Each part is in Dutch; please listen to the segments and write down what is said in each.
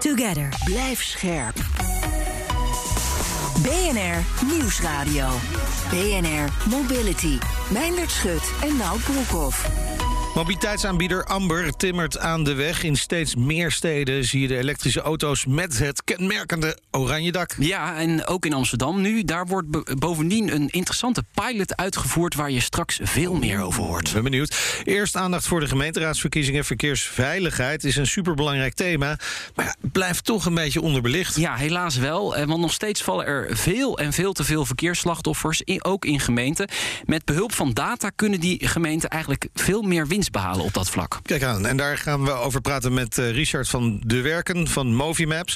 together. Blijf scherp. BNR Nieuwsradio. BNR Mobility. Meindert Schut en Nout Broekhoff. Mobiliteitsaanbieder Amber timmert aan de weg. In steeds meer steden zie je de elektrische auto's met het kenmerkende oranje dak. Ja, en ook in Amsterdam nu. Daar wordt bovendien een interessante pilot uitgevoerd waar je straks veel meer over hoort. Ben benieuwd. Eerst aandacht voor de gemeenteraadsverkiezingen. Verkeersveiligheid is een superbelangrijk thema. Maar ja, blijft toch een beetje onderbelicht. Ja, helaas wel. eh, Want nog steeds vallen er veel en veel te veel verkeersslachtoffers, ook in gemeenten. Met behulp van data kunnen die gemeenten eigenlijk veel meer winst behalen op dat vlak. Kijk aan, en daar gaan we over praten met eh, Richard van de Werken van Movimaps.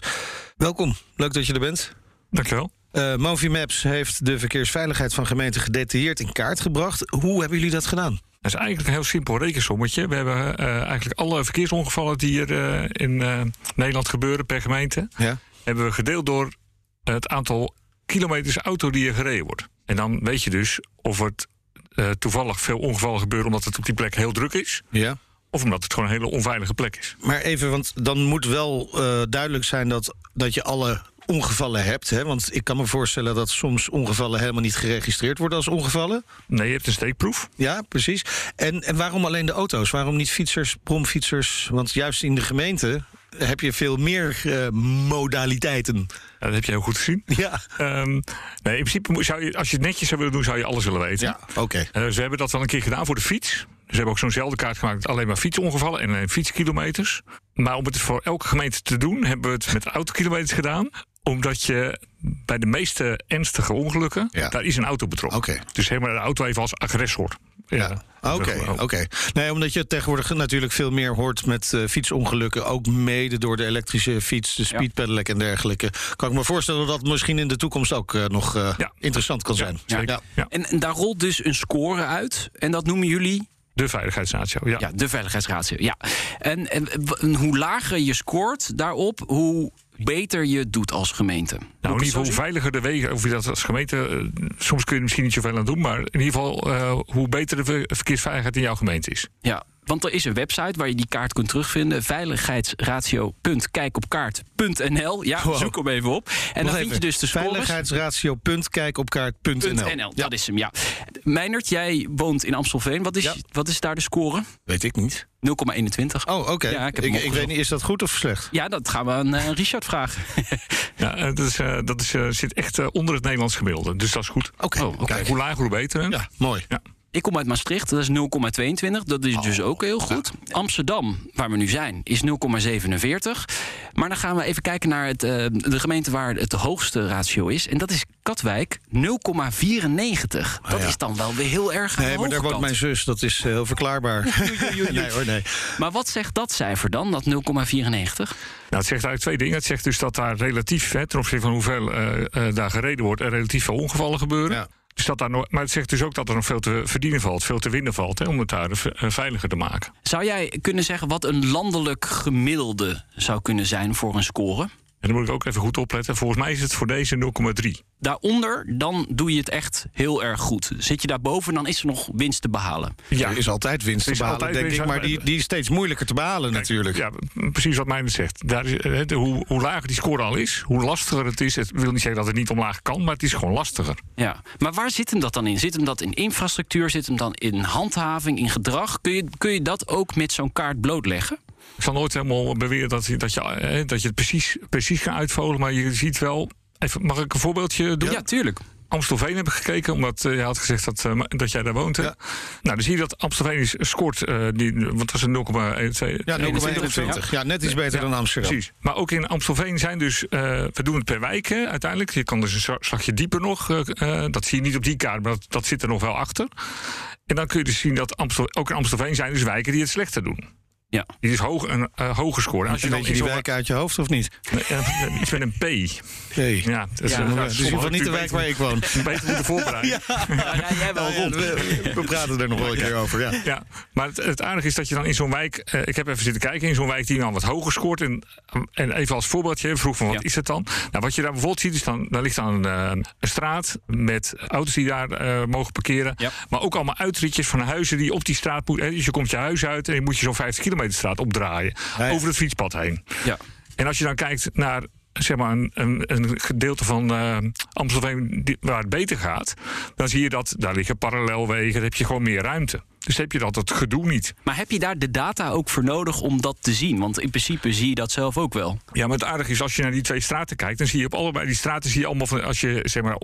Welkom, leuk dat je er bent. Dankjewel. Eh Movimaps heeft de verkeersveiligheid van gemeenten gedetailleerd in kaart gebracht. Hoe hebben jullie dat gedaan? Dat is eigenlijk een heel simpel rekensommetje. We hebben eh, eigenlijk alle verkeersongevallen die er eh, in eh, Nederland gebeuren per gemeente... Ja. hebben we gedeeld door het aantal kilometers auto die er gereden wordt. En dan weet je dus of het eh, toevallig veel ongevallen gebeuren... omdat het op die plek heel druk is... Ja. of omdat het gewoon een hele onveilige plek is. Maar even, want dan moet wel eh, duidelijk zijn dat, dat je alle ongevallen hebt. Hè? Want ik kan me voorstellen dat soms ongevallen helemaal niet geregistreerd worden als ongevallen. Nee, je hebt een steekproef. Ja, precies. En, en waarom alleen de auto's? Waarom niet fietsers, bromfietsers? Want juist in de gemeente heb je veel meer eh, modaliteiten. Ja, dat heb je heel goed gezien. Ja, Ehm, nee, in principe zou je, als je het netjes zou willen doen, zou je alles willen weten. ja oké. Eh, ze hebben dat wel een keer gedaan voor de fiets. Dus ze hebben ook zo'nzelfde kaart gemaakt met alleen maar fietsongevallen en alleen fietskilometers. Maar om het voor elke gemeente te doen, hebben we het met autokilometers gedaan. Omdat je bij de meeste ernstige ongelukken, Ja. daar is een auto betrokken. Oké. Dus helemaal de auto even als agressor. Ja, oké, oké. Nee, omdat je tegenwoordig natuurlijk veel meer hoort met eh, fietsongelukken. Ook mede door de elektrische fiets, de speedpedelec en dergelijke. Kan ik me voorstellen dat dat misschien in de toekomst ook eh, nog eh, Ja. interessant kan zijn. zeker. Ja. En, en daar rolt dus een score uit. En dat noemen jullie De veiligheidsratio, ja. ja, de veiligheidsratio. Ja. En, en, hoe lager je scoort daarop, hoe beter je doet als gemeente. Nou, in ieder geval hoe veiliger de wegen, of je dat als gemeente. eh, soms kun je er misschien niet zoveel aan doen, maar in ieder geval eh, hoe beter de ver- verkeersveiligheid in jouw gemeente is. Ja, want er is een website waar je die kaart kunt terugvinden. Veiligheidsratio.kijkopkaart.nl. Ja, Wow. zoek hem even op. En dan vind je dus de scores. Veiligheidsratio.kijkopkaart.nl. .nl, dat is hem, ja. Meijnert, jij woont in Amstelveen. Wat is, Ja. wat is daar de score? 0,21. Weet ik niet. Oh, oké. Ja, ik heb ik, hem ik weet niet, is dat goed of slecht? Ja, dat gaan we aan eh, Richard vragen. Ja, eh, dat, is, eh, dat is, eh, zit echt onder het Nederlands gemiddelde. Dus dat is goed. Oké, Oh, oké. kijk. Hoe lager, hoe beter. hè? Ja, mooi. Ik kom uit Maastricht, dat is 0,22. Dat is dus ook heel goed. Amsterdam, waar we nu zijn, is 0,47. Maar dan gaan we even kijken naar het, eh, de gemeente waar het de hoogste ratio is. En dat is Katwijk, 0,94. Dat ja. is dan wel weer heel erg aan Nee, maar daar woont mijn zus. Dat is eh, heel verklaarbaar. nee hoor, nee. Maar wat zegt dat cijfer dan, dat 0,94? Nou, het zegt eigenlijk twee dingen. Het zegt dus dat daar relatief, hè, ten opzichte van hoeveel eh, eh, daar gereden wordt, er relatief veel ongevallen gebeuren. Ja. Dus daar nog, maar het zegt dus ook dat er nog veel te verdienen valt, veel te winnen valt, hè, om het daar eh, veiliger te maken. Zou jij kunnen zeggen wat een landelijk gemiddelde zou kunnen zijn voor een score? En dan moet ik ook even goed opletten. Volgens mij is het voor deze 0,3. Daaronder, dan doe je het echt heel erg goed. Zit je daarboven, dan is er nog winst te behalen. Ja, Er is altijd winst is te behalen, denk ik. Maar die, die is steeds moeilijker te behalen natuurlijk. Ja, precies wat mij zegt. Daar is, eh, de- hoe, hoe lager die score al is, hoe lastiger het is. Het wil niet zeggen dat het niet omlaag kan, maar het is gewoon lastiger. Ja, maar waar zit hem dat dan in? Zit hem dat in infrastructuur? Zit hem dan in handhaving, in gedrag? Kun je, kun je dat ook met zo'n kaart blootleggen? Ik zal nooit helemaal beweren dat, je- dat, je, eh, dat je het precies, precies gaat uitvogelen, maar je ziet wel. Even, mag ik een voorbeeldje doen? Ja, tuurlijk. Amstelveen heb ik gekeken, omdat eh, je had gezegd dat, eh, dat jij daar woont. hè? Ja. Nou, dan zie je dat Amstelveen is, scoort, eh, die, want dat is een 0,1. Ja, 0,21. Ja, net iets beter Ja, dan Amsterdam. Precies. Maar ook in Amstelveen zijn dus... eh, we doen het per wijk hè, uiteindelijk. Je kan dus een slagje dieper nog. eh, eh, dat zie je niet op die kaart, maar dat, dat zit er nog wel achter. En dan kun je dus zien dat Amstel, ook in Amstelveen zijn dus wijken die het slechter doen. Ja. Die is hoog, een uh, hoge score. En als je dan weet je die wijk uit je hoofd of niet? Uh, iets met een P. P. Ja, dat is, ja, dus in niet de wijk waar ik woon. Beter moeten voorbereiden. ja. ja, jij wel rond. We, we, praten er nog wel een keer over. Ja. ja. Maar het, het aardige is dat je dan in zo'n wijk... ik heb even zitten kijken, in zo'n wijk die dan wat hoger scoort. En, en even als voorbeeldje, vroeg van wat is het dan? Nou, wat je daar bijvoorbeeld ziet, is dan, daar ligt dan een, een straat... met auto's die daar mogen parkeren. Maar ook allemaal uitritjes van huizen die op die straat moeten. Dus je komt je huis uit en je moet je zo'n 50 kilometer straat opdraaien. Over het fietspad heen. Ja. En als je dan kijkt naar zeg maar een, een, een gedeelte van uh, Amstelveen waar het beter gaat, dan zie je dat daar liggen parallelwegen, dan heb je gewoon meer ruimte. Dus heb je dat het gedoe niet. Maar heb je daar de data ook voor nodig om dat te zien? Want in principe zie je dat zelf ook wel. Ja, maar het aardige is als je naar die twee straten kijkt, dan zie je op allebei die straten zie je allemaal van als je zeg maar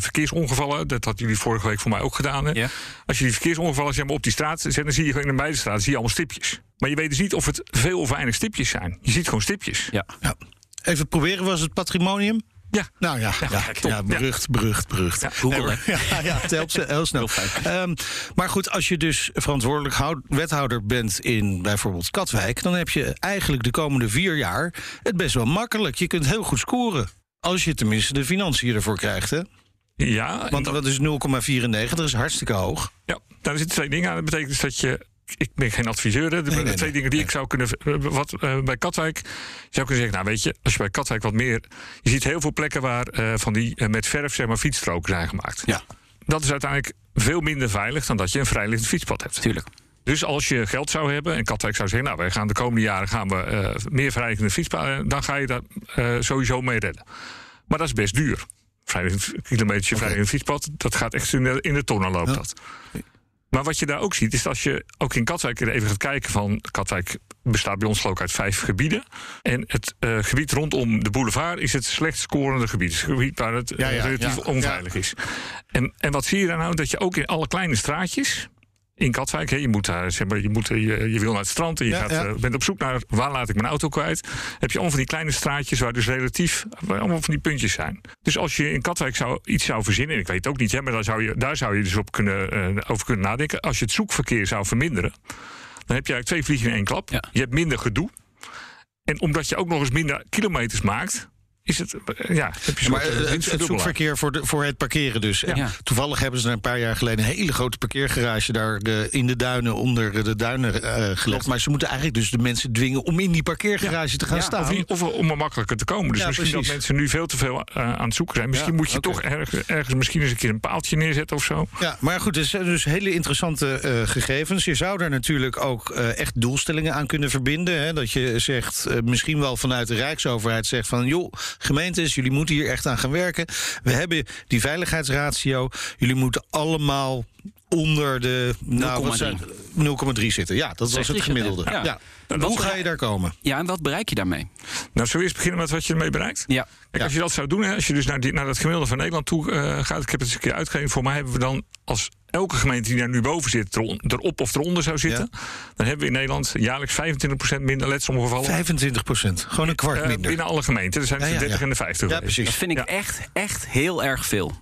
verkeersongevallen, dat had jullie vorige week voor mij ook gedaan. Hè? Ja. Als je die verkeersongevallen zeg maar, op die straat zet, dan zie je in de beide straten zie je allemaal stipjes. Maar je weet dus niet of het veel of weinig stipjes zijn. Je ziet gewoon stipjes. Ja. ja. Even proberen, was het patrimonium? Ja. Nou ja, ja, ja, ja berucht, berucht, berucht. Ja, Google, ja, ja, het helpt heel snel. Um, maar goed, als je dus verantwoordelijk houd, wethouder bent in bijvoorbeeld Katwijk... dan heb je eigenlijk de komende vier jaar het best wel makkelijk. Je kunt heel goed scoren. Als je tenminste de financiën ervoor krijgt, hè? Ja. Want dat is 0,94, dat is hartstikke hoog. Ja, daar zitten twee dingen aan. Dat betekent dus dat je ik ben geen adviseur. De nee, nee, twee dingen die ik zou kunnen. Wat, uh, bij Katwijk zou kunnen zeggen: Nou, weet je, als je bij Katwijk wat meer. Je ziet heel veel plekken waar uh, van die uh, met verf zeg maar, fietsstroken zijn gemaakt. Ja. Dat is uiteindelijk veel minder veilig dan dat je een vrijliggend fietspad hebt. Tuurlijk. Dus als je geld zou hebben en Katwijk zou zeggen: Nou, wij gaan de komende jaren gaan we meer vrijliggende fietspaden. dan ga je daar sowieso mee redden. Maar dat is best duur. Vrijliggend kilometer okay. vrijliggend fietspad, dat gaat echt in de, in de tonnen loopt ja. dat. Maar wat je daar ook ziet, is dat als je ook in Katwijk even gaat kijken van... Katwijk bestaat bij ons geloof ik uit vijf gebieden. En het uh, gebied rondom de boulevard is het slecht scorende gebied. Het gebied waar het ja, ja, relatief ja, onveilig is. En, en wat zie je daar nou? Dat je ook in alle kleine straatjes in Katwijk. Hè, je, moet daar, zeg maar, je, moet, je, je wil naar het strand en je Ja, gaat, ja. eh, bent op zoek naar waar laat ik mijn auto kwijt. Heb je allemaal van die kleine straatjes waar dus relatief waar allemaal van die puntjes zijn. Dus als je in Katwijk zou, iets zou verzinnen, en ik weet het ook niet, hè, maar daar zou je, daar zou je dus op kunnen, eh, over kunnen nadenken. Als je het zoekverkeer zou verminderen, dan heb je eigenlijk twee vliegen in één klap. Ja. Je hebt minder gedoe. En omdat je ook nog eens minder kilometers maakt, is het, ja, heb je Maar soort, eh, eh, het, zoekverkeer voor, de, voor het parkeren dus. En. Toevallig hebben ze er een paar jaar geleden een hele grote parkeergarage daar eh, in de duinen onder de duinen eh, gelegd. Maar ze moeten eigenlijk dus de mensen dwingen om in die parkeergarage te gaan Ja, staan. Of, om er makkelijker te komen. Dus Ja, misschien precies. dat mensen nu veel te veel aan het zoeken zijn. Misschien Ja, moet je toch ergens, ergens misschien eens een keer een paaltje neerzetten of zo. Ja, maar goed, het zijn dus hele interessante eh, gegevens. Je zou daar natuurlijk ook eh, echt doelstellingen aan kunnen verbinden. Hè? Dat je zegt, misschien wel vanuit de Rijksoverheid zegt van... joh, gemeentes, jullie moeten hier echt aan gaan werken. We hebben die veiligheidsratio. Jullie moeten allemaal onder de nou, wat zijn- 0,3 zitten. Ja, dat was het gemiddelde. Ja. Wat Hoe ga je daar komen? Ja, en wat bereik je daarmee? Nou, zullen we eerst beginnen met wat je ermee bereikt? Ja. Kijk, Ja. als je dat zou doen, hè, als je dus naar, die, naar dat gemiddelde van Nederland toe eh, gaat, ik heb het eens een keer uitgegeven, voor mij hebben we dan als elke gemeente die daar nu boven zit, erop of eronder zou zitten, dan hebben we in Nederland jaarlijks 25% minder letsomgevallen. 25 procent. Gewoon een kwart eh, minder. binnen alle gemeenten. Er zijn Ja, de ja, 30 ja. en de 50. Ja, geweest. precies. Dat vind ik Ja. echt, echt heel erg veel.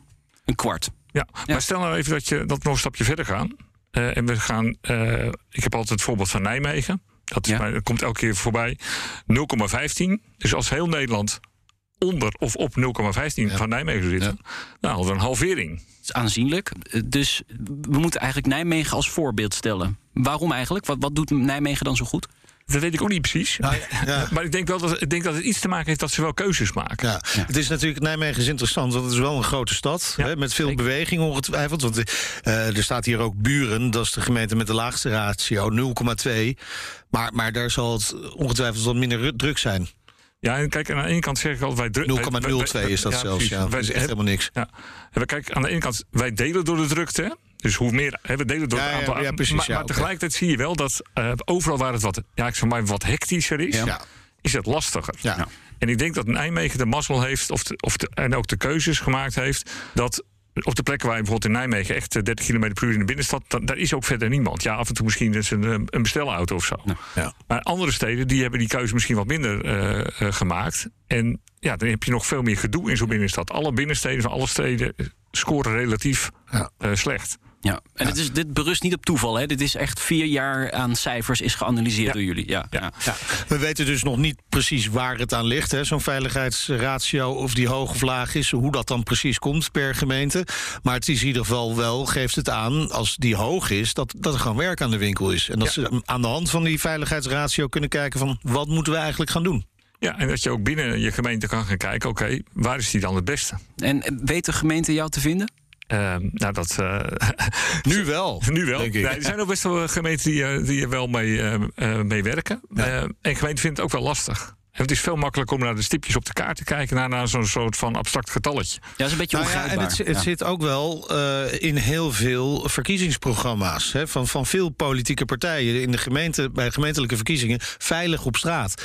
Een kwart. Ja, maar stel nou even dat, je, dat we nog een stapje verder gaan. Eh, en we gaan, eh, ik heb altijd het voorbeeld van Nijmegen. Dat, is Ja. dat komt elke keer voorbij. 0,15. Dus als heel Nederland onder of op 0,15 Ja. van Nijmegen zitten, dan hadden we een halvering. Dat is aanzienlijk. Eh, Dus we moeten eigenlijk Nijmegen als voorbeeld stellen. Waarom eigenlijk? Wat, wat doet Nijmegen dan zo goed? Dat weet ik ook niet precies. Nou ja. Maar ik denk wel dat, ik denk dat het iets te maken heeft dat ze wel keuzes maken. Ja. Het is natuurlijk, Nijmegen is interessant, want het is wel een grote stad. Ja, hè, met veel zeker. beweging ongetwijfeld. Want eh, er staat hier ook Buren, dat is de gemeente met de laagste ratio, 0,2. Maar, maar daar zal het ongetwijfeld wat minder ru- druk zijn. 0,02 Ja, en kijk, aan de ene kant zeg ik altijd... Wij, dru- wij- wij- wij- is dat ja, zelfs. Ja. Dat is echt helemaal niks. Ja. En we kijken aan de ene kant, wij delen door de drukte. Dus hoe meer, hè, we delen door Ja, het aantal. ja, precies, maar, ja, maar oké. tegelijkertijd zie je wel dat eh, overal waar het wat, ja, ik zeg maar, wat hectischer is, Ja. is het lastiger. Ja. Ja. En ik denk dat Nijmegen de mazzel heeft, of de, of de, en ook de keuzes gemaakt heeft, dat op de plekken waar je bijvoorbeeld in Nijmegen echt eh, 30 km per uur in de binnenstad, dan, daar is ook verder niemand. Ja, af en toe misschien dus een, eh, een bestelauto of zo. Ja. Maar andere steden die hebben die keuze misschien wat minder eh, eh, gemaakt. En ja, dan heb je nog veel meer gedoe in zo'n binnenstad. Alle binnensteden van alle steden eh, scoren relatief Ja. eh, slecht. Ja, en Dit, is, dit berust niet op toeval. Hè? Dit is echt vier jaar aan cijfers is geanalyseerd door jullie. Ja, ja. Ja. We weten dus nog niet precies waar het aan ligt, hè, zo'n veiligheidsratio, of die hoog of laag is, hoe dat dan precies komt per gemeente. Maar het is in ieder geval wel, geeft het aan, als die hoog is, dat, dat er gewoon werk aan de winkel is. En dat ze aan de hand van die veiligheidsratio kunnen kijken van wat moeten we eigenlijk gaan doen. Ja, en dat je ook binnen je gemeente kan gaan kijken, oké, waar is die dan het beste? En weet de gemeente jou te vinden? Uh, nou, dat. Uh, nu wel. nu wel. Nee, er zijn ook best wel gemeenten die, eh, die er wel mee, uh, mee werken. Ja. en gemeenten vinden het ook wel lastig. En het is veel makkelijker om naar de stipjes op de kaart te kijken... naar, naar zo'n soort van abstract getalletje. Ja, dat is een beetje nou ja, En het, het zit ook wel in heel veel verkiezingsprogramma's... Hè, van, van veel politieke partijen in de gemeente, bij gemeentelijke verkiezingen... veilig op straat.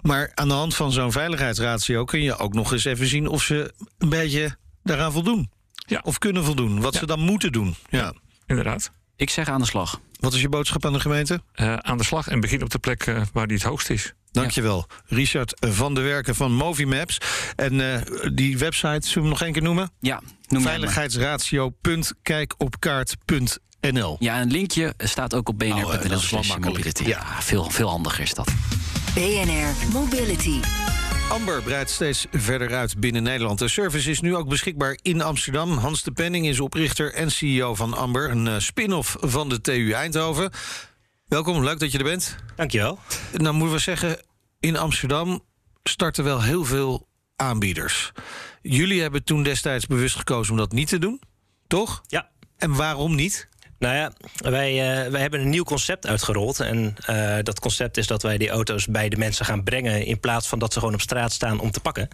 Maar aan de hand van zo'n veiligheidsratio kun je ook nog eens even zien... of ze een beetje daaraan voldoen. Ja. Of kunnen voldoen. Wat ze dan moeten doen. Ja. inderdaad. Ik zeg aan de slag. Wat is je boodschap aan de gemeente? Uh, aan de slag en begin op de plek uh, waar die het hoogst is. Dankjewel. Ja. Richard van der Werken van Movimaps. En uh, die website, zullen we hem nog één keer noemen? Ja, noem Veiligheidsratio.kijkopkaart.nl Ja, een linkje staat ook op BNR.nl. Oh, dat is wel makkelijk. Ja, veel, veel handiger is dat. BNR Mobility. Amber breidt steeds verder uit binnen Nederland. De service is nu ook beschikbaar in Amsterdam. Hans de Penning is oprichter en CEO van Amber, een uh, spin-off van de TU Eindhoven. Welkom, leuk dat je er bent. Dankjewel. Nou moeten we zeggen, in Amsterdam starten wel heel veel aanbieders. Jullie hebben toen destijds bewust gekozen om dat niet te doen, toch? Ja. En waarom niet? Nou ja, wij, uh, wij hebben een nieuw concept uitgerold. En uh, dat concept is dat wij die auto's bij de mensen gaan brengen... in plaats van dat ze gewoon op straat staan om te pakken.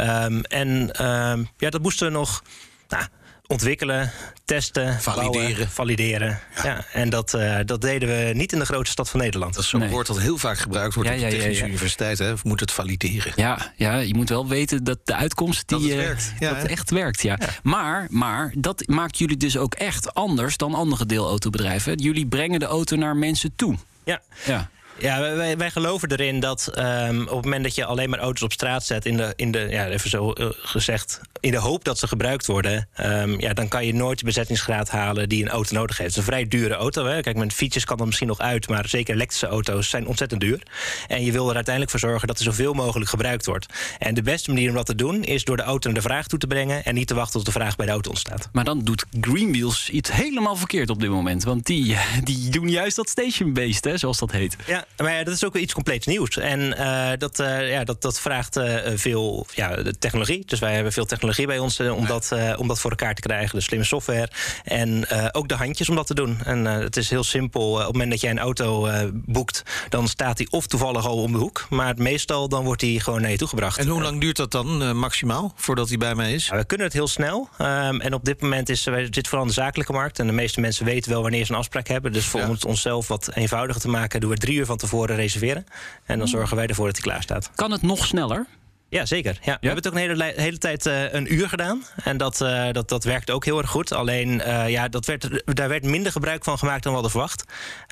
Um, en um, ja, dat moesten we nog... Nou, ontwikkelen, testen, valideren. Bouwen, valideren. Ja. ja. en dat, uh, dat deden we niet in de grootste stad van Nederland. Dat is zo'n nee. woord dat heel vaak gebruikt wordt ja, op de Technische ja, Universiteit. Hè? Moet het valideren. Ja, ja, je moet wel weten dat de uitkomst die, dat het, werkt. dat echt werkt. Ja. Maar, maar dat maakt jullie dus ook echt anders dan andere deelautobedrijven. Jullie brengen de auto naar mensen toe. Ja. ja. Ja, wij, wij geloven erin dat um, op het moment dat je alleen maar auto's op straat zet, in de, in de ja, even zo uh, gezegd, in de hoop dat ze gebruikt worden, um, ja, dan kan je nooit de bezettingsgraad halen die een auto nodig heeft. Het is een vrij dure auto. Hè. Kijk, met fietsjes kan dat misschien nog uit, maar zeker elektrische auto's zijn ontzettend duur. En je wil er uiteindelijk voor zorgen dat er zoveel mogelijk gebruikt wordt. En de beste manier om dat te doen is door de auto naar de vraag toe te brengen en niet te wachten tot de vraag bij de auto ontstaat. Maar dan doet Greenwheels iets helemaal verkeerd op dit moment, want die, die doen juist dat station-based, hè, zoals dat heet. Ja, maar ja, dat is ook iets compleets nieuws. En uh, dat, uh, ja, dat, dat vraagt uh, veel ja, technologie. Dus wij hebben veel technologie bij ons om, dat, om dat voor elkaar te krijgen. De slimme software. En ook de handjes om dat te doen. En het is heel simpel. op het moment dat jij een auto boekt, dan staat die of toevallig al om de hoek. Maar meestal dan wordt die gewoon naar je toegebracht. En hoe lang duurt dat dan maximaal voordat hij bij mij is? Ja, we kunnen het heel snel. Um, en op dit moment is wij zitten vooral in de zakelijke markt. En de meeste mensen weten wel wanneer ze een afspraak hebben. Dus voor ja. ons onszelf wat eenvoudiger te maken, doen we drie uur van tevoren reserveren. En dan zorgen wij ervoor dat hij klaar staat. Kan het nog sneller? Ja, zeker. Ja. We hebben het ook een hele, hele tijd uh, een uur gedaan. En dat, uh, dat, dat werkt ook heel erg goed. Alleen, uh, ja, dat werd, daar werd minder gebruik van gemaakt dan we hadden verwacht.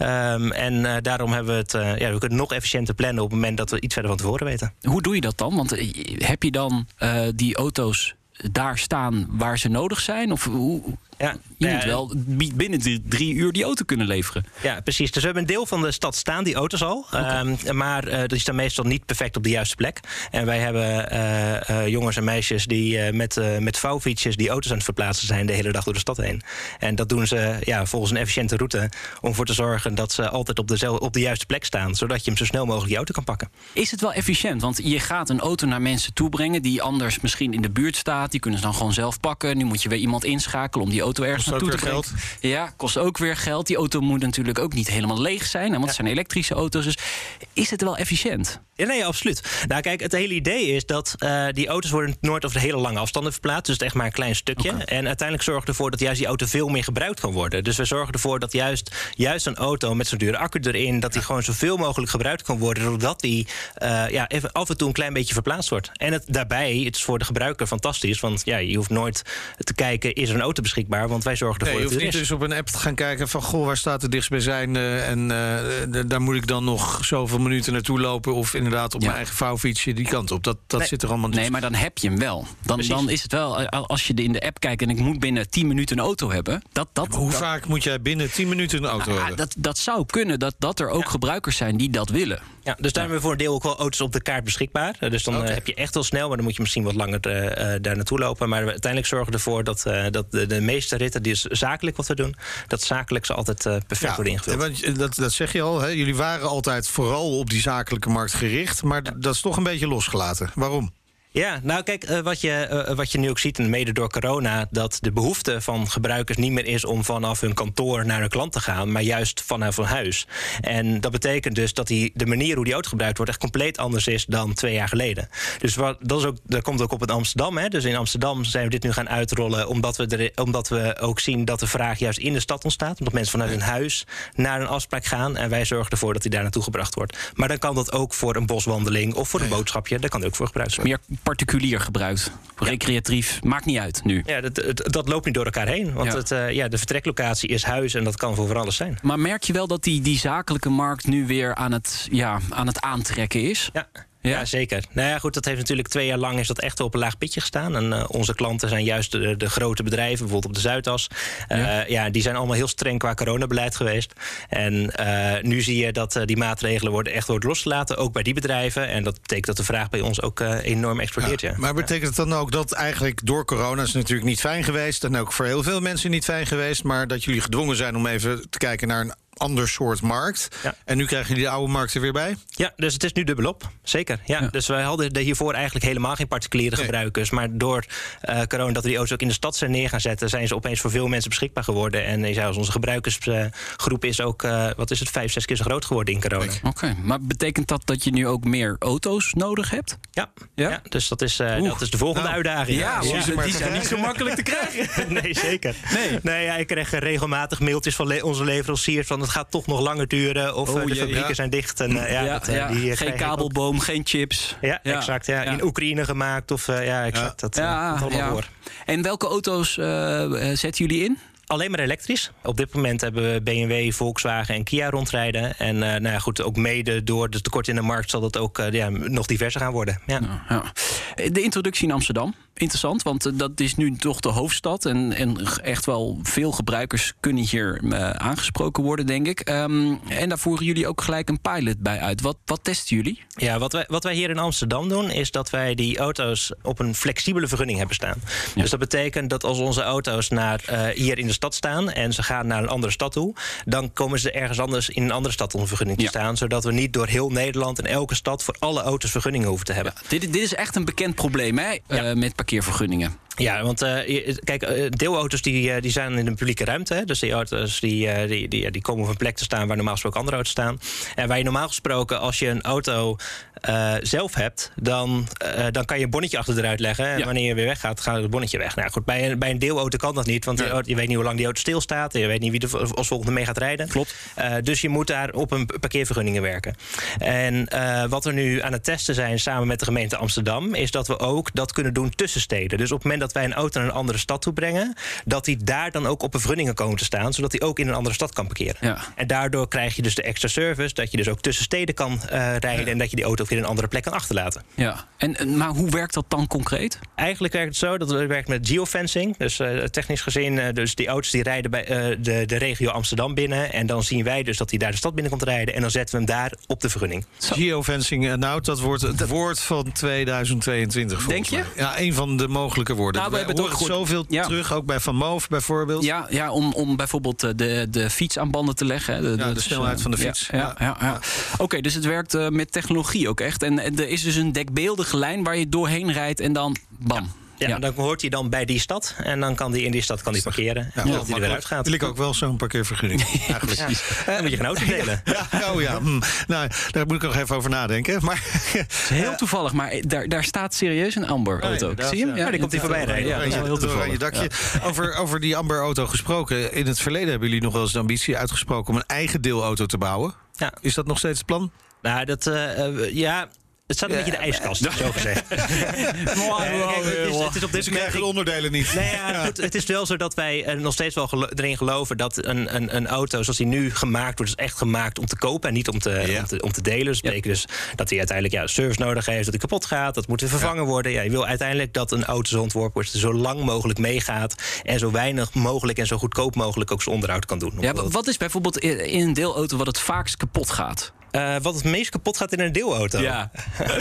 Um, en daarom hebben we het... ja, we kunnen nog efficiënter plannen op het moment dat we iets verder van tevoren weten. Hoe doe je dat dan? Want heb je dan die auto's daar staan waar ze nodig zijn? Of hoe, ja, je moet wel binnen de drie uur die auto kunnen leveren. Ja, precies. Dus we hebben een deel van de stad staan, die auto's al. Okay. Um, maar uh, die staan meestal niet perfect op de juiste plek. En wij hebben uh, uh, jongens en meisjes die met, met vouwfietsjes die auto's aan het verplaatsen zijn de hele dag door de stad heen. En dat doen ze ja, volgens een efficiënte route om ervoor te zorgen dat ze altijd op de, op de juiste plek staan. Zodat je hem zo snel mogelijk die auto kan pakken. Is het wel efficiënt? Want je gaat een auto naar mensen toe brengen die anders misschien in de buurt staat. Die kunnen ze dan gewoon zelf pakken. Nu moet je weer iemand inschakelen om die auto ergens kost naartoe te brengen. Ja, kost ook weer geld. Die auto moet natuurlijk ook niet helemaal leeg zijn. Want het zijn elektrische auto's. Dus is het wel efficiënt? Ja, nee, absoluut. Nou, kijk, het hele idee is dat uh, die auto's worden nooit over de hele lange afstanden verplaatst. Dus het echt maar een klein stukje. Okay. En uiteindelijk zorgen we ervoor dat juist die auto veel meer gebruikt kan worden. Dus we zorgen ervoor dat juist, juist een auto met zo'n dure accu erin, dat die gewoon zoveel mogelijk gebruikt kan worden. Doordat die uh, ja, even af en toe een klein beetje verplaatst wordt. En het, daarbij, het is voor de gebruiker fantastisch. Want ja, je hoeft nooit te kijken, is er een auto beschikbaar? Want wij zorgen Nee, ervoor je dat hoeft het niet dus op een app te gaan kijken van... goh, waar staat de dichtstbijzijnde en eh, daar moet ik dan nog zoveel minuten naartoe lopen... of inderdaad op Ja. mijn eigen vouwfietsje die kant op. Dat, dat Nee. zit er allemaal niet. Nee, maar dan heb je hem wel. Dan, Precies. dan is het wel, eh, als je in de app kijkt en ik moet binnen 10 minuten een auto hebben. Dat, dat, Maar hoe dat, vaak moet jij binnen 10 minuten een auto Ah, hebben? dat, dat zou kunnen dat, dat er ook gebruikers zijn die dat willen. Ja, dus daar hebben we voor een deel ook wel auto's op de kaart beschikbaar. Eh, Dus dan eh, heb je echt wel snel, maar dan moet je misschien wat langer eh, daar naartoe lopen. Maar uiteindelijk zorgen we ervoor dat, dat de, de meeste ritten, die is zakelijk wat we doen, dat zakelijk ze altijd perfect worden ingevuld. want dat, dat zeg je al. Hè? Jullie waren altijd vooral op die zakelijke markt gericht. Maar dat is toch een beetje losgelaten. Waarom? Ja, nou kijk, eh, wat, je, eh, wat je nu ook ziet, en mede door corona, dat de behoefte van gebruikers niet meer is om vanaf hun kantoor naar hun klant te gaan, maar juist vanaf hun huis. En dat betekent dus dat die, de manier hoe die auto gebruikt wordt echt compleet anders is dan twee jaar geleden. Dus wat, dat, is ook, dat komt ook op het Amsterdam. Hè? Dus in Amsterdam zijn we dit nu gaan uitrollen, omdat we, er, omdat we ook zien dat de vraag juist in de stad ontstaat. Omdat mensen vanuit hun huis naar een afspraak gaan en wij zorgen ervoor dat die daar naartoe gebracht wordt. Maar dan kan dat ook voor een boswandeling of voor een boodschapje, daar kan het ook voor gebruikt worden. Particulier gebruikt. Recreatief, maakt niet uit nu. Ja, dat, dat, dat loopt niet door elkaar heen. Want Ja. Het, eh, ja, de vertreklocatie is huis en dat kan voor van alles zijn. Maar merk je wel dat die, die zakelijke markt nu weer aan het, ja, aan het aantrekken is? Ja. Ja? Zeker. Nou ja, goed, dat heeft natuurlijk twee jaar lang is dat echt op een laag pitje gestaan. En eh, onze klanten zijn juist de, de grote bedrijven, bijvoorbeeld op de Zuidas. Eh, Ja. ja. die zijn allemaal heel streng qua coronabeleid geweest. En eh, nu zie je dat die maatregelen worden echt worden losgelaten, ook bij die bedrijven. En dat betekent dat de vraag bij ons ook enorm explodeert. Ja. Maar betekent het dan ook dat eigenlijk door corona is het natuurlijk niet fijn geweest... en ook voor heel veel mensen niet fijn geweest... maar dat jullie gedwongen zijn om even te kijken naar een ander soort markt. Ja. En nu krijgen jullie de oude markt er weer bij? Ja, dus het is nu dubbelop. Zeker. Ja. Ja. Dus wij hadden er hiervoor eigenlijk helemaal geen particuliere Nee. gebruikers. Maar door eh, corona dat we die auto's ook in de stad zijn neer gaan zetten, zijn ze opeens voor veel mensen beschikbaar geworden. En eh, ja, onze gebruikersgroep is ook, eh, wat is het, vijf, zes keer zo groot geworden in corona. Oké, maar betekent dat dat je nu ook meer auto's nodig hebt? Ja. Ja? Ja? dus dat is, eh, dat is de volgende Nou, uitdaging. Ja, maar die zijn niet zo makkelijk te krijgen. nee, zeker. Nee. nee ja, ik krijg eh, regelmatig mailtjes van le- onze leveranciers van het gaat toch nog langer duren of Oh, eh, de jee, fabrieken ja. zijn dicht. En, eh, ja, Ja, dat, eh, die, Geen ook. kabelboom, geen chips. Ja, exact. Ja. In Oekraïne gemaakt of ja, exact. Dat, Ja, dat allemaal ja. door. En welke auto's zetten jullie in? Alleen maar elektrisch. Op dit moment hebben we BMW, Volkswagen en Kia rondrijden. En nou ja, goed, ook mede door de tekort in de markt zal dat ook ja, nog diverser gaan worden. Ja. Ja. De introductie in Amsterdam, interessant, want eh, dat is nu toch de hoofdstad. En, en echt wel veel gebruikers kunnen hier eh, aangesproken worden, denk ik. Ehm, en daar voeren jullie ook gelijk een pilot bij uit. Wat, wat testen jullie? Ja, wat wij, wat wij hier in Amsterdam doen, is dat wij die auto's op een flexibele vergunning hebben staan. Dus dat betekent dat als onze auto's naar, eh, hier in de stad staan en ze gaan naar een andere stad toe, dan komen ze ergens anders in een andere stad onder vergunning te Ja. staan. Zodat we niet door heel Nederland en elke stad voor alle auto's vergunningen hoeven te hebben. Dit, dit is echt een bekend probleem hè, eh, met parkeervergunningen. Ja, want eh, kijk, eh, deelauto's die, eh, die zijn in de publieke ruimte. Hè? Dus die auto's die, die, die, die komen op een plek te staan waar normaal gesproken andere auto's staan. En waar je normaal gesproken, als je een auto zelf hebt, dan, dan kan je een bonnetje achter eruit leggen. En Ja. wanneer je weer weggaat, gaat het bonnetje weg. Nou goed, bij een, bij een deelauto kan dat niet. Want auto- je weet niet hoe lang die auto stilstaat. Je weet niet wie er als volgende mee gaat rijden. Klopt. Dus je moet daar op een parkeervergunningen werken. En wat we nu aan het testen zijn samen met de gemeente Amsterdam, is dat we ook dat kunnen doen tussen steden. Dus op het moment dat wij een auto naar een andere stad toe brengen, dat die daar dan ook op een vergunningen komen te staan, zodat die ook in een andere stad kan parkeren. Ja. En daardoor krijg je dus de extra service, dat je dus ook tussen steden kan eh, rijden en dat je die auto ook weer in een andere plek kan achterlaten. Ja. En, maar hoe werkt dat dan concreet? Eigenlijk werkt het zo dat het werkt met geofencing. Dus eh, technisch gezien, eh, dus die auto's die rijden bij eh, de, de regio Amsterdam binnen. En dan zien wij dus dat hij daar de stad binnen komt rijden. En dan zetten we hem daar op de vergunning. Geofencing, eh, nou, dat wordt het woord van 2022 volgens Denk je? mij. Ja, een van de mogelijke woorden. Nou, we hebben het ook zoveel Ja. terug, ook bij Van Moof bijvoorbeeld. Ja, ja om, om bijvoorbeeld eh, de, de fiets aan banden te leggen. hè. de dus, snelheid eh, van de fiets. Ja, ja, ja. Oké, dus het werkt eh, met technologie ook echt. En, en er is dus een dekbeeldige lijn waar je doorheen rijdt en dan bam. Ja, dan hoort hij dan bij die stad. En dan kan hij in die stad kan die parkeren. Ja, Ja, dat hij er gaat. Wil ik ook wel zo'n parkeervergunning. Eigenlijk. Dan moet je geen auto delen. Ja, oh ja. hm. Nou, daar moet ik nog even over nadenken. Maar Heel toevallig, maar daar, daar staat serieus een Amber-auto. Zie je hem? ja. Ja, die komt hier voorbij rijden. Ja, dat is wel heel oranje toevallig. dakje. Over, over die Amber-auto gesproken. In het verleden hebben jullie nog wel eens de ambitie uitgesproken om een eigen deelauto te bouwen. Ja. Is dat nog steeds het plan? Nou, dat, eh, eh, ja, Het staat een beetje in de ijskast, zo gezegd. het, is, op dit de onderdelen niet. Nee, ja, het, het, is wel zo dat wij er nog steeds wel gelo erin geloven dat een, een, een auto zoals die nu gemaakt wordt, is echt gemaakt om te kopen en niet om te, Ja. om te, om te delen. Dus betekent dus dat hij uiteindelijk ja, service nodig heeft, dat hij kapot gaat, dat moet weer vervangen worden. Ja, je wil uiteindelijk dat een auto zo ontworpen wordt, zo lang mogelijk meegaat en zo weinig mogelijk en zo goedkoop mogelijk ook zijn onderhoud kan doen. Ja, wat is bijvoorbeeld in in een deelauto wat het vaakst kapot gaat? Eh, wat het meest kapot gaat in een deelauto. Ja.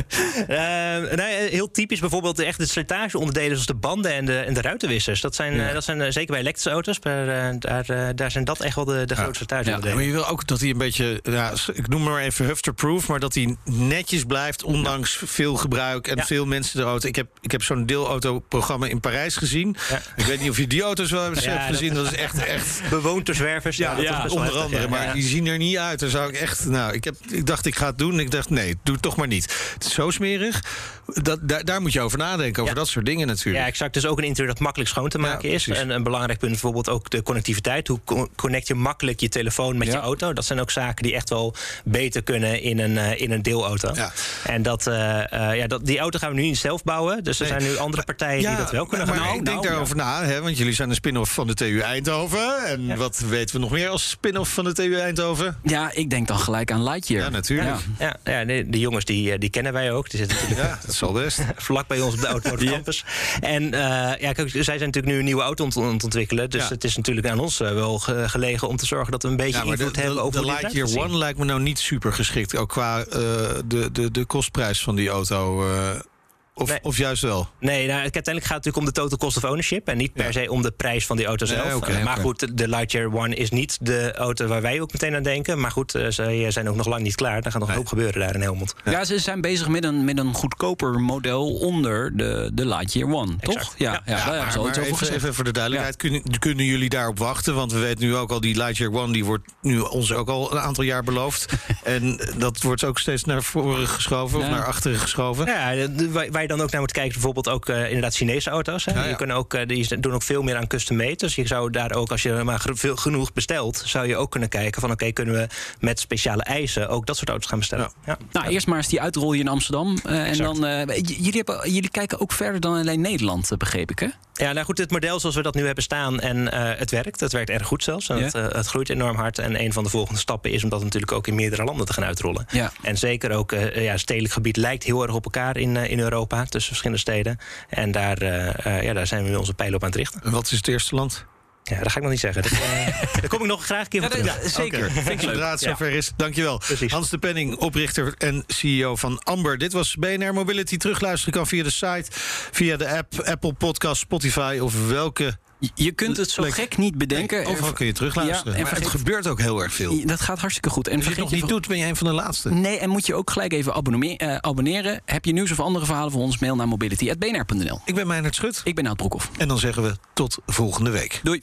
Nou ja, heel typisch bijvoorbeeld de echte slijtageonderdelen zoals de banden en de, en de ruitenwissers. Dat zijn, eh, dat zijn eh, zeker bij elektrische auto's, maar, daar, daar zijn dat echt wel de, de grootste Ja, slijtageonderdelen. maar je wil ook dat hij een beetje, ja, ik noem maar even hufterproof, maar dat hij netjes blijft, ondanks veel gebruik en Ja. veel mensen de auto. Ik heb, ik heb zo'n deelauto-programma in Parijs gezien. Ja. Ik weet niet of je die auto's wel hebt Ja, gezien. Dat is echt, echt Bewoond door zwervers. Ja, dat is best wel onder andere. ja. Maar die zien er niet uit. Daar zou ik echt. Nou, ik, heb, ik dacht, ik ga het doen. Ik dacht, nee, doe het toch maar niet. Het is zo smerig. Dat, daar, daar moet je over nadenken. Over Ja. dat soort dingen natuurlijk. Ja, exact. Dus ook een interieur dat makkelijk schoon te maken is. En een belangrijk punt bijvoorbeeld ook de connectiviteit. Hoe co- connect je makkelijk je telefoon met Ja. je auto? Dat zijn ook zaken die echt wel beter kunnen in een, eh, in een deelauto. Ja. En dat, eh, eh, ja, dat, die auto gaan we nu niet zelf bouwen. Dus er Nee. zijn nu andere partijen die dat wel kunnen maar, gaan maar doen. ik denk nou, daarover na, hè, want jullie zijn een spin-off van de TU Eindhoven. En wat weten we nog meer als spin-off van de TU Eindhoven? Ja, ik denk dan gelijk aan Ja, natuurlijk. Ja. Ja, ja de, de jongens die, eh, die kennen wij ook. Die zitten natuurlijk Ja, dat zal best. vlak bij ons op de Automotive Campus. En eh, ja, kijk, zij zijn natuurlijk nu een nieuwe auto ont- ont- ontwikkelen. Dus Ja. het is natuurlijk aan ons eh, wel ge- gelegen om te zorgen dat we een beetje Ja, maar de, invloed hebben de, over de eruit Lightyear. One lijkt me nou niet super geschikt. Ook qua eh, de, de, de kostprijs van die auto. Eh, of, Nee. of juist wel. Nee, nou, uiteindelijk gaat het natuurlijk om de total cost of ownership. En niet per Ja. se om de prijs van die auto Nee, zelf. Eh, maar goed, de Lightyear One is niet de auto waar wij ook meteen aan denken. Maar goed, eh, zij zijn ook nog lang niet klaar. Er gaat nog een hoop gebeuren daar in Helmond. Ja, ze zijn bezig met een, met een goedkoper model onder de, de Lightyear One, toch? Ja, Ja. ja, hebben maar, ze even, voor de duidelijkheid, kunnen, kunnen jullie daarop wachten? Want we weten nu ook al, die Lightyear One die wordt nu ons ook al een aantal jaar beloofd. en dat wordt ook steeds naar voren geschoven of Ja. naar achteren geschoven. Ja, waar je dan ook naar moet kijken, bijvoorbeeld ook eh, inderdaad Chinese auto's. Hè. Ja, ja. Die, kunnen ook, eh, die doen ook veel meer aan custom made. Dus je zou daar ook, als je maar veel, genoeg bestelt, zou je ook kunnen kijken van oké, kunnen we met speciale eisen ook dat soort auto's gaan bestellen. Ja. Nou, eerst maar eens die uitrol je in Amsterdam. eh, en dan, eh, jullie, hebben, jullie kijken ook verder dan alleen Nederland, begreep ik, hè? Ja, nou goed, het model zoals we dat nu hebben staan en eh, het werkt. Het werkt erg goed zelfs. En Ja. het, eh, het groeit enorm hard. En een van de volgende stappen is om dat natuurlijk ook in meerdere landen te gaan uitrollen. Ja. En zeker ook, eh ja, stedelijk gebied lijkt heel erg op elkaar in, in Europa, tussen verschillende steden. En daar, ja, daar zijn we nu onze pijlen op aan het richten. En wat is het eerste land? Ja, dat ga ik nog niet zeggen. Dat, eh, daar kom ik nog graag een keer op terug. zeker. Vind ik leuk. Zodra het Ja. zover is, dankjewel. Precies. Hans de Penning, oprichter en CEO van Amber. Dit was BNR Mobility. Terugluisteren kan via de site, via de app, Apple Podcast, Spotify of welke... Je- kunt het zo gek niet bedenken. Overal kun je terugluisteren. Ja, en maar het gebeurt ook heel erg veel. Dat gaat hartstikke goed. En Als je het vergeet nog je niet doet, ben je een van de laatste. Nee, en moet je ook gelijk even abonnee- eh, abonneren. Heb je nieuws of andere verhalen voor ons? Mail naar mobility.bnr.nl. Ik ben Meijnerd Schut. Ik ben Nout Broekhoff. En dan zeggen we tot volgende week. Doei.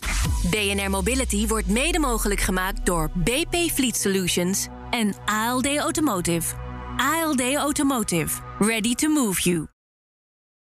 BNR Mobility wordt mede mogelijk gemaakt door BP Fleet Solutions en ALD Automotive. ALD Automotive. Ready to move you.